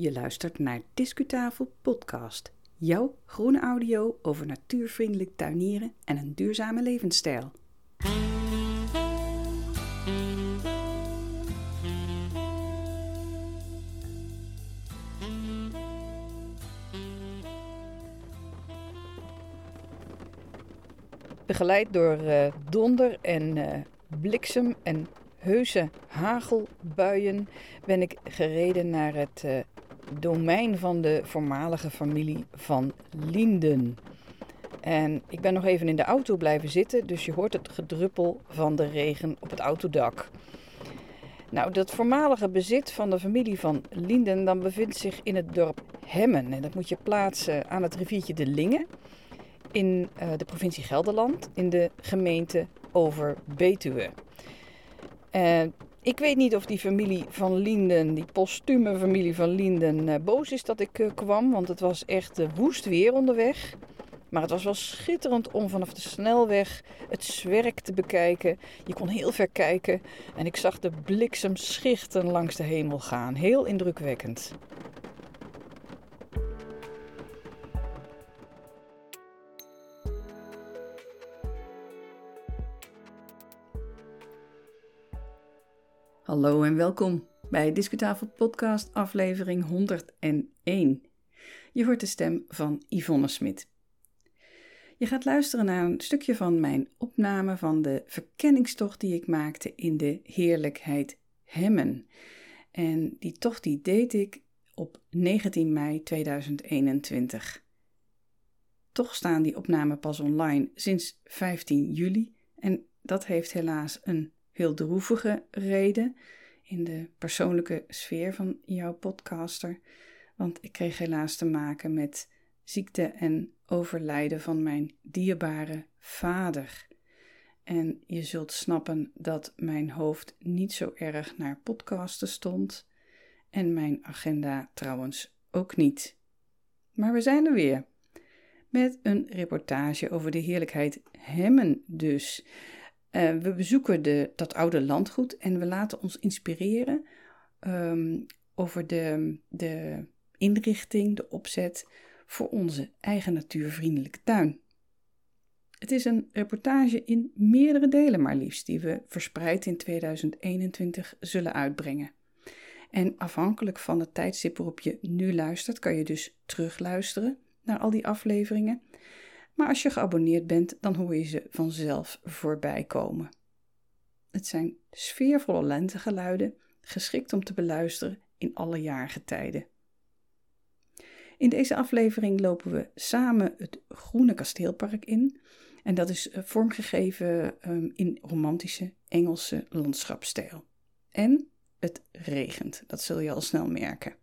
Je luistert naar Discutafel Podcast. Jouw groene audio over natuurvriendelijk tuinieren en een duurzame levensstijl. Begeleid door uh, donder en uh, bliksem en heuse hagelbuien ben ik gereden naar het uh, domein van de voormalige familie van Linden. En ik ben nog even in de auto blijven zitten, dus je hoort het gedruppel van de regen op het autodak. Nou, dat voormalige bezit van de familie van Linden dan bevindt zich in het dorp Hemmen. En dat moet je plaatsen aan het riviertje de Linge in uh, de provincie Gelderland in de gemeente Over-Betuwe. Uh, ik weet niet of die familie van Linden, die postume familie van Linden, uh, boos is dat ik kwam, want het was echt woest weer onderweg. Maar het was wel schitterend om vanaf de snelweg het zwerk te bekijken. Je kon heel ver kijken en ik zag de bliksem schichten langs de hemel gaan. Heel indrukwekkend. Hallo en welkom bij Discutafel Podcast aflevering 101. Je hoort de stem van Yvonne Smit. Je gaat luisteren naar een stukje van mijn opname van de verkenningstocht die ik maakte in de heerlijkheid Hemmen. En die tocht die deed ik op 19 mei 2021. Toch staan die opnamen pas online sinds 15 juli en dat heeft helaas een heel droevige reden in de persoonlijke sfeer van jouw podcaster. Want ik kreeg helaas te maken met ziekte en overlijden van mijn dierbare vader. En je zult snappen dat mijn hoofd niet zo erg naar podcasten stond. En mijn agenda trouwens ook niet. Maar we zijn er weer. Met een reportage over de heerlijkheid Hemmen dus. Uh, we bezoeken de, dat oude landgoed en we laten ons inspireren um, over de, de inrichting, de opzet voor onze eigen natuurvriendelijke tuin. Het is een reportage in meerdere delen maar liefst, die we verspreid in 2021 zullen uitbrengen. En afhankelijk van het tijdstip waarop je nu luistert, kan je dus terugluisteren naar al die afleveringen. Maar als je geabonneerd bent, dan hoor je ze vanzelf voorbij komen. Het zijn sfeervolle lentegeluiden, geschikt om te beluisteren in alle jaargetijden. In deze aflevering lopen we samen het Groene Kasteelpark in. En dat is eh, vormgegeven um, in romantische Engelse landschapstijl. En het regent, dat zul je al snel merken.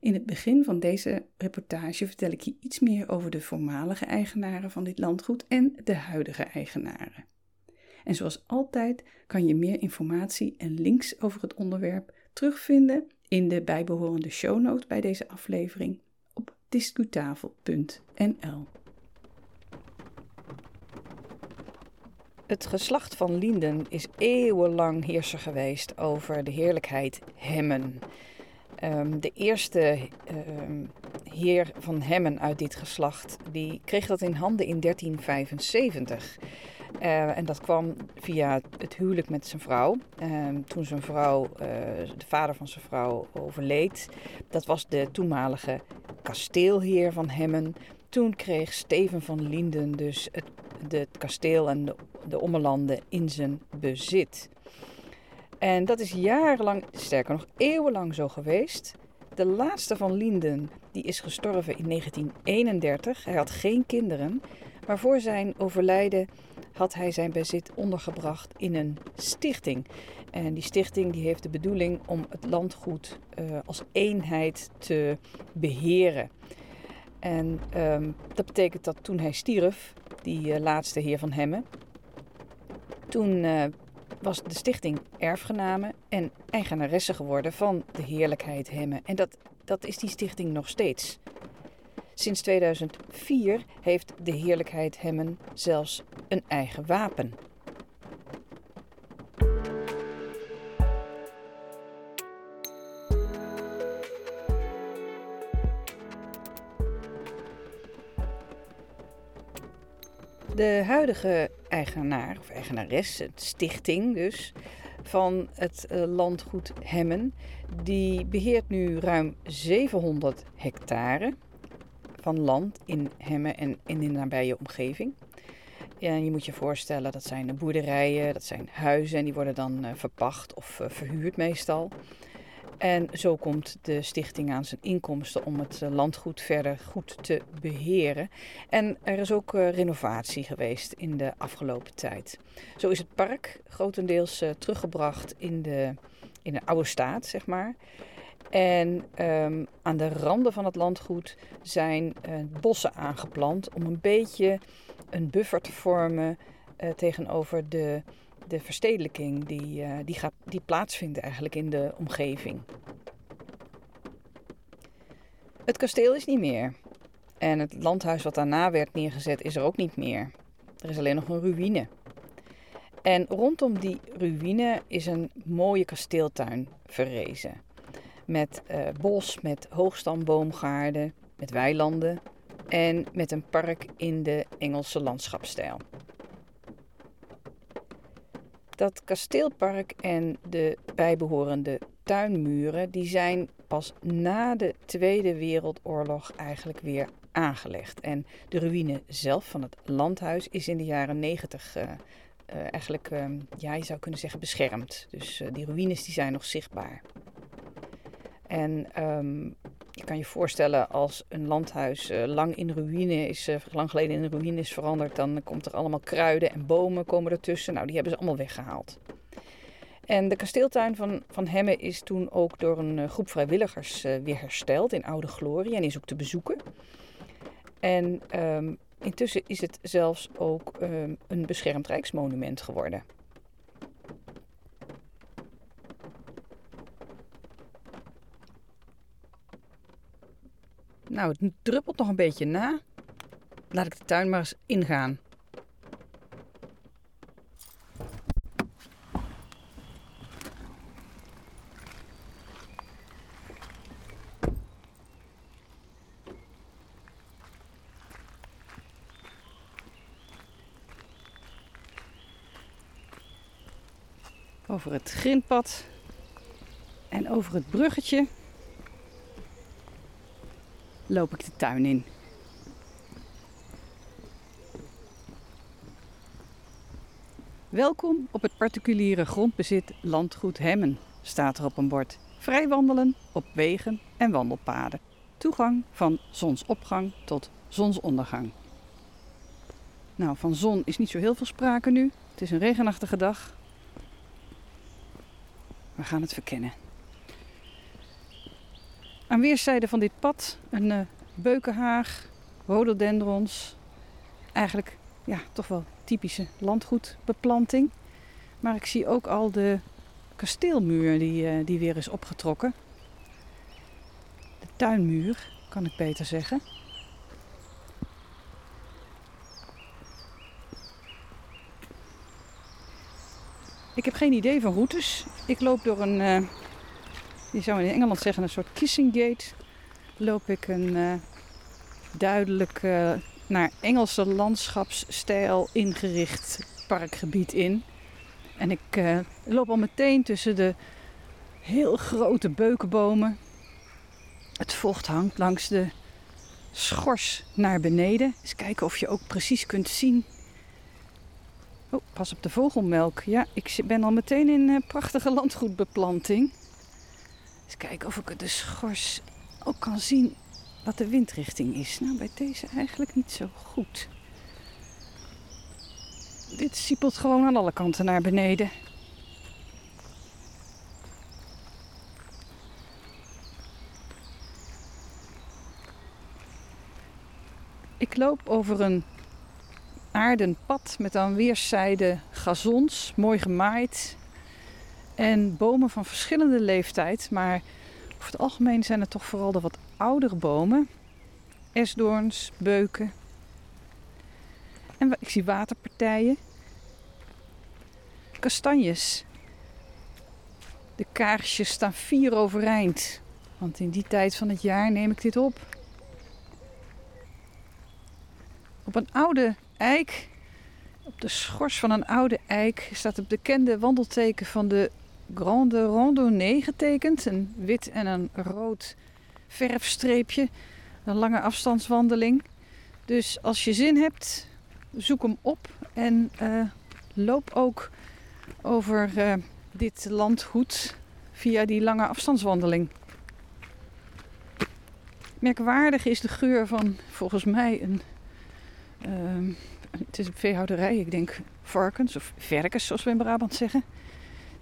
In het begin van deze reportage vertel ik je iets meer over de voormalige eigenaren van dit landgoed en de huidige eigenaren. En zoals altijd kan je meer informatie en links over het onderwerp terugvinden in de bijbehorende shownote bij deze aflevering op discutafel.nl. Het geslacht van Linden is eeuwenlang heerser geweest over de heerlijkheid Hemmen. Um, de eerste um, heer van Hemmen uit dit geslacht, die kreeg dat in handen in 1375. Uh, en dat kwam via het huwelijk met zijn vrouw. Uh, toen zijn vrouw, uh, de vader van zijn vrouw, overleed. Dat was de toenmalige kasteelheer van Hemmen. Toen kreeg Steven van Linden dus het kasteel en de, de ommelanden in zijn bezit. En dat is jarenlang, sterker nog eeuwenlang zo geweest. De laatste van Linden die is gestorven in 1931. Hij had geen kinderen, maar voor zijn overlijden had hij zijn bezit ondergebracht in een stichting. En die stichting die heeft de bedoeling om het landgoed uh, als eenheid te beheren. En um, dat betekent dat toen hij stierf, die uh, laatste heer van Hemmen, toen uh, was de stichting erfgenamen en eigenaresse geworden van de heerlijkheid Hemmen. En dat, dat is die stichting nog steeds. Sinds 2004 heeft de heerlijkheid Hemmen zelfs een eigen wapen. De huidige eigenaar of eigenares, het stichting dus, van het eh, landgoed Hemmen, die beheert nu ruim 700 hectare van land in Hemmen en in de nabije omgeving. En je moet je voorstellen, dat zijn boerderijen, dat zijn huizen en die worden dan uh, verpacht of uh, verhuurd meestal. En zo komt de stichting aan zijn inkomsten om het eh, landgoed verder goed te beheren. En er is ook renovatie geweest in de afgelopen tijd. Zo is het park grotendeels teruggebracht in de, in de oude staat, zeg maar. En um, aan de randen van het landgoed zijn bossen aangeplant om een beetje een buffer te vormen tegenover de, de verstedelijking die, uh, die, gaat, die plaatsvindt eigenlijk in de omgeving. Het kasteel is niet meer. En het landhuis wat daarna werd neergezet is er ook niet meer. Er is alleen nog een ruïne. En rondom die ruïne is een mooie kasteeltuin verrezen. Met uh, bos, met hoogstamboomgaarden, met weilanden en met een park in de Engelse landschapstijl. Dat kasteelpark en de bijbehorende tuinmuren die zijn pas na de Tweede Wereldoorlog eigenlijk weer aangelegd. En de ruïne zelf van het landhuis is in de jaren 90 uh, uh, eigenlijk, uh, ja, je zou kunnen zeggen, beschermd. Dus eh, die ruïnes die zijn nog zichtbaar. En um, je kan je voorstellen als een landhuis uh, lang in ruïne is, uh, lang geleden in ruïne is veranderd, dan komt er allemaal kruiden en bomen komen ertussen. Nou, die hebben ze allemaal weggehaald. En de kasteeltuin van, van Hemme is toen ook door een uh, groep vrijwilligers weer hersteld in oude glorie en is ook te bezoeken. En um, intussen is het zelfs ook um, een beschermd rijksmonument geworden. Nou, het druppelt nog een beetje na. Laat ik de tuin maar eens ingaan. Over het grindpad en over het bruggetje loop ik de tuin in. Welkom op het particuliere grondbezit Landgoed Hemmen, staat er op een bord. Vrij wandelen op wegen en wandelpaden. Toegang van zonsopgang tot zonsondergang. Nou, van zon is niet zo heel veel sprake nu. Het is een regenachtige dag. We gaan het verkennen. Aan weerszijden van dit pad een uh, beukenhaag, rhododendrons. Eigenlijk ja, toch wel typische landgoedbeplanting. Maar ik zie ook al de kasteelmuur die, uh, die weer is opgetrokken. De tuinmuur, kan ik beter zeggen. Ik heb geen idee van routes. Ik loop door een uh, je zou in Engeland zeggen een soort kissing gate, loop ik een uh, duidelijk uh, naar Engelse landschapsstijl ingericht parkgebied in. En ik uh, loop al meteen tussen de heel grote beukenbomen. Het vocht hangt langs de schors naar beneden. Eens kijken of je ook precies kunt zien. Oh, pas op de vogelmelk. Ja, ik ben al meteen in prachtige landgoedbeplanting. Eens kijken of ik de schors ook kan zien wat de windrichting is. Nou, bij deze eigenlijk niet zo goed. Dit siepelt gewoon aan alle kanten naar beneden. Ik loop over een aarden pad met aan weerszijden gazons, mooi gemaaid. En bomen van verschillende leeftijd, maar over het algemeen zijn het toch vooral de wat oudere bomen. Esdoorns, beuken. En ik zie waterpartijen. Kastanjes. De kaarsjes staan vier overeind. Want in die tijd van het jaar neem ik dit op. Op een oude eik Op de schors van een oude eik staat het bekende wandelteken van de Grande Randonnée getekend. Een wit en een rood verfstreepje. Een lange afstandswandeling. Dus als je zin hebt, zoek hem op en uh, loop ook over uh, dit landgoed via die lange afstandswandeling. Merkwaardig is de geur van volgens mij een. Uh, het is een veehouderij, ik denk varkens of verkens, zoals we in Brabant zeggen.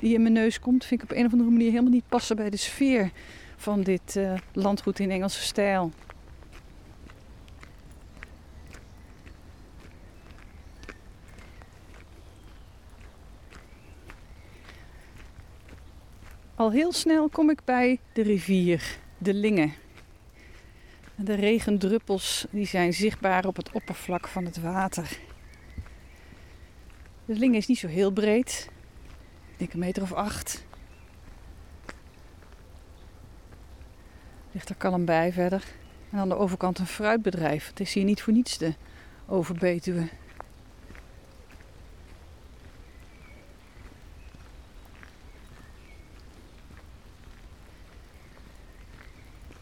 Die in mijn neus komt, vind ik op een of andere manier helemaal niet passen bij de sfeer van dit uh, landgoed in Engelse stijl. Al heel snel kom ik bij de rivier, de Linge. De regendruppels die zijn zichtbaar op het oppervlak van het water. De Linge is niet zo heel breed. Denk meter of acht. Ligt er kalm bij verder. En aan de overkant een fruitbedrijf. Het is hier niet voor niets de Overbetuwe.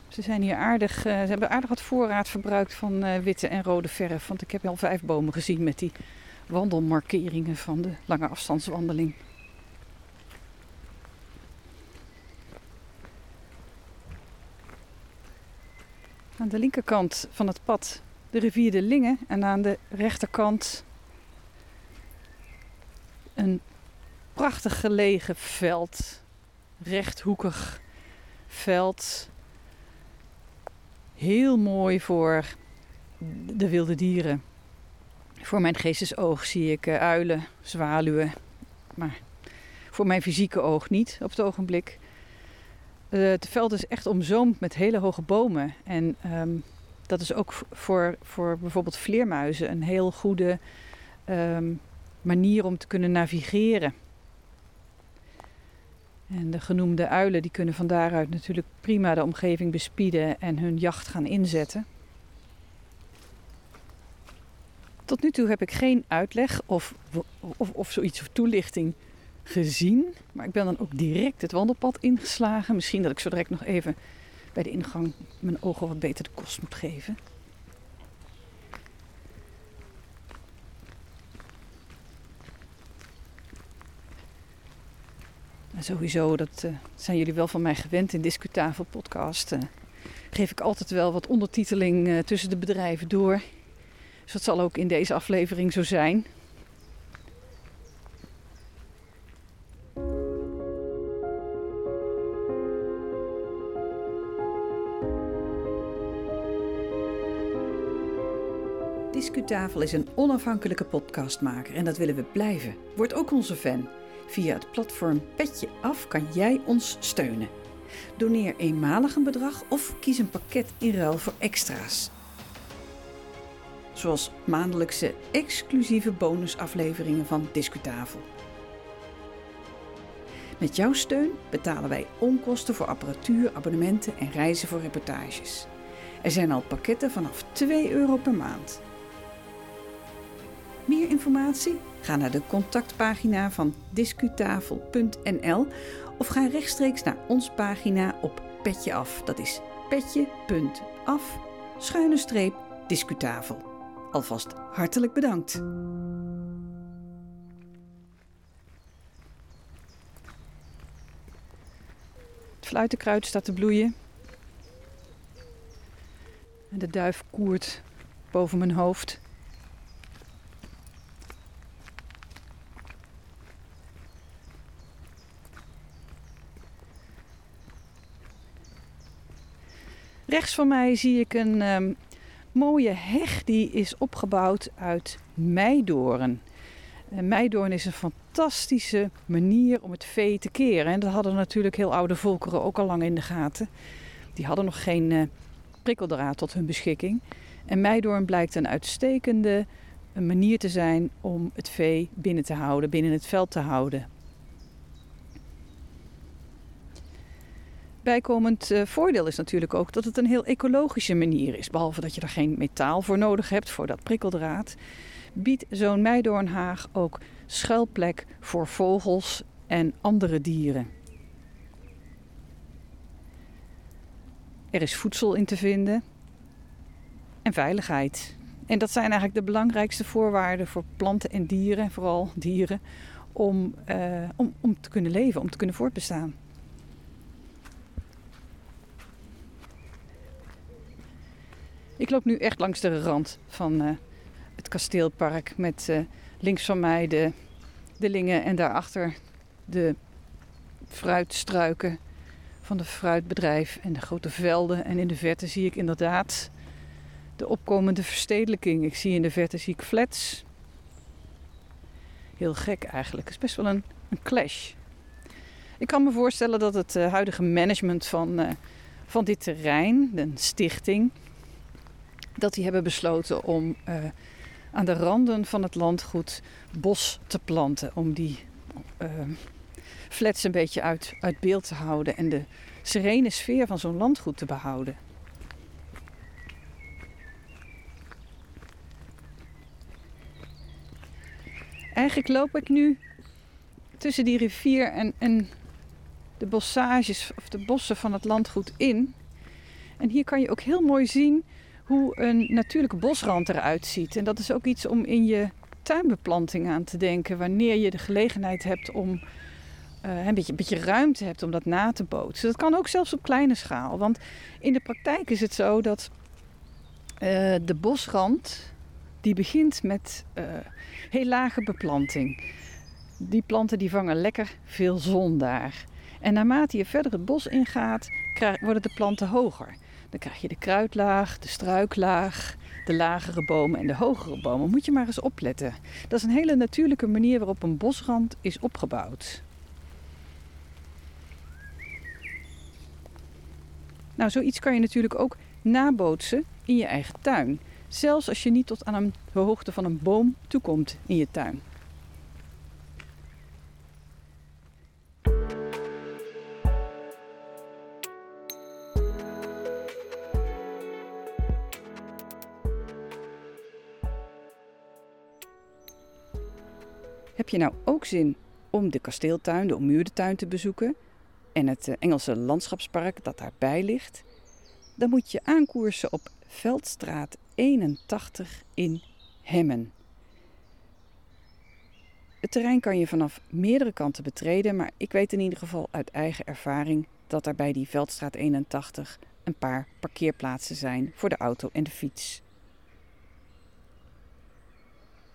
Ze zijn hier aardig, uh, ze hebben aardig wat voorraad verbruikt van uh, witte en rode verf. Want ik heb al vijf bomen gezien met die wandelmarkeringen van de lange afstandswandeling. Aan de linkerkant van het pad de rivier de Linge en aan de rechterkant een prachtig gelegen veld, rechthoekig veld heel mooi voor de wilde dieren. Voor mijn geestesoog zie ik uh, uilen, zwaluwen. Maar voor mijn fysieke oog niet op het ogenblik. Uh, het veld is echt omzoomd met hele hoge bomen. En um, dat is ook voor, voor bijvoorbeeld vleermuizen een heel goede um, manier om te kunnen navigeren. En de genoemde uilen die kunnen van daaruit natuurlijk prima de omgeving bespieden en hun jacht gaan inzetten. Tot nu toe heb ik geen uitleg of, of, of zoiets of toelichting gezien. Maar ik ben dan ook direct het wandelpad ingeslagen. Misschien dat ik zo direct nog even bij de ingang mijn ogen wat beter de kost moet geven. sowieso, dat uh, zijn jullie wel van mij gewend in Discutafel podcast. Uh, geef ik altijd wel wat ondertiteling uh, tussen de bedrijven door. Dus dat zal ook in deze aflevering zo zijn. Discutafel is een onafhankelijke podcastmaker en dat willen we blijven. Word ook onze fan. Via het platform Petje Af kan jij ons steunen. Doneer eenmalig een bedrag of kies een pakket in ruil voor extra's. Zoals maandelijkse exclusieve bonusafleveringen van Discutafel. Met jouw steun betalen wij onkosten voor apparatuur, abonnementen en reizen voor reportages. Er zijn al pakketten vanaf 2 euro per maand. Meer informatie? Ga naar de contactpagina van discutafel.nl of ga rechtstreeks naar ons pagina op Petje Af. Dat is petje.af schuine streep discutafel. Alvast hartelijk bedankt. Het fluitenkruid staat te bloeien. En de duif koert boven mijn hoofd. Rechts van mij zie ik een um, mooie heg die is opgebouwd uit meidoorn. En meidoorn is een fantastische manier om het vee te keren. En dat hadden natuurlijk heel oude volkeren ook al lang in de gaten. Die hadden nog geen uh, prikkeldraad tot hun beschikking. En meidoorn blijkt een uitstekende manier te zijn om het vee binnen te houden, binnen het veld te houden. Bijkomend uh, voordeel is natuurlijk ook dat het een heel ecologische manier is. Behalve dat je er geen metaal voor nodig hebt, voor dat prikkeldraad. Biedt zo'n meidoornhaag ook schuilplek voor vogels en andere dieren. Er is voedsel in te vinden en veiligheid. En dat zijn eigenlijk de belangrijkste voorwaarden voor planten en dieren, vooral dieren, om, uh, om, om te kunnen leven, om te kunnen voortbestaan. Ik loop nu echt langs de rand van uh, het kasteelpark met uh, links van mij de, de lingen en daarachter de fruitstruiken van het fruitbedrijf en de grote velden. En in de verte zie ik inderdaad de opkomende verstedelijking. Ik zie in de verte zie ik flats. Heel gek eigenlijk. Het is best wel een, een clash. Ik kan me voorstellen dat het uh, huidige management van, van dit terrein, de stichting, dat die hebben besloten om uh, aan de randen van het landgoed bos te planten. Om die flats een beetje uit, uit beeld te houden en de serene sfeer van zo'n landgoed te behouden. Eigenlijk loop ik nu tussen die rivier en, en de bossages of de bossen van het landgoed in. En hier kan je ook heel mooi zien hoe een natuurlijke bosrand eruit ziet. En dat is ook iets om in je tuinbeplanting aan te denken wanneer je de gelegenheid hebt om uh, een, beetje, een beetje ruimte hebt om dat na te bootsen. Dat kan ook zelfs op kleine schaal. Want in de praktijk is het zo dat uh, de bosrand die begint met uh, heel lage beplanting. Die planten die vangen lekker veel zon daar. En naarmate je verder het bos ingaat, worden de planten hoger. Dan krijg je de kruidlaag, de struiklaag, de lagere bomen en de hogere bomen. Moet je maar eens opletten. Dat is een hele natuurlijke manier waarop een bosrand is opgebouwd. Nou, zoiets kan je natuurlijk ook nabootsen in je eigen tuin. Zelfs als je niet tot aan een hoogte van een boom toekomt in je tuin. Je nou ook zin om de kasteeltuin, de ommuurde tuin te bezoeken en het eh, Engelse landschapspark dat daarbij ligt? Dan moet je aankoersen op Veldstraat 81 in Hemmen. Het terrein kan je vanaf meerdere kanten betreden, maar ik weet in ieder geval uit eigen ervaring dat er bij die Veldstraat 81 een paar parkeerplaatsen zijn voor de auto en de fiets.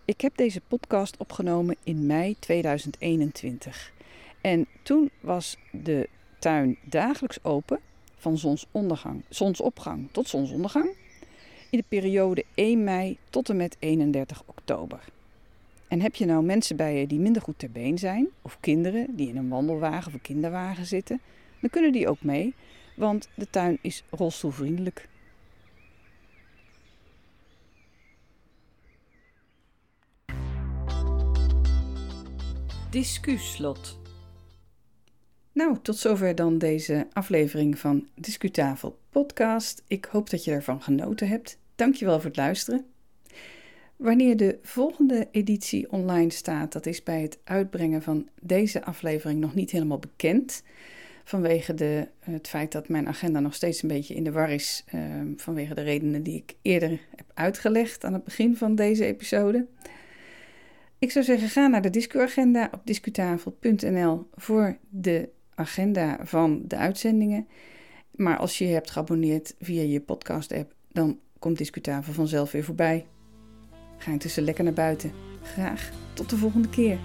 Ik heb deze podcast opgenomen in mei 2021. En toen was de tuin dagelijks open van zonsondergang, zonsopgang tot zonsondergang in de periode 1 mei tot en met 31 oktober. En heb je nou mensen bij je die minder goed ter been zijn, of kinderen die in een wandelwagen of een kinderwagen zitten, dan kunnen die ook mee, want de tuin is rolstoelvriendelijk. Discuslot. Nou, tot zover dan deze aflevering van Discutafel podcast. Ik hoop dat je ervan genoten hebt. Dankjewel voor het luisteren. Wanneer de volgende editie online staat, dat is bij het uitbrengen van deze aflevering nog niet helemaal bekend. Vanwege de, het feit dat mijn agenda nog steeds een beetje in de war is. Uh, vanwege de redenen die ik eerder heb uitgelegd aan het begin van deze episode. Ik zou zeggen, ga naar de Discu-agenda op discutafel.nl voor de agenda van de uitzendingen. Maar als je je hebt geabonneerd via je podcast-app, dan komt Discutafel vanzelf weer voorbij. Ga intussen lekker naar buiten. Graag tot de volgende keer.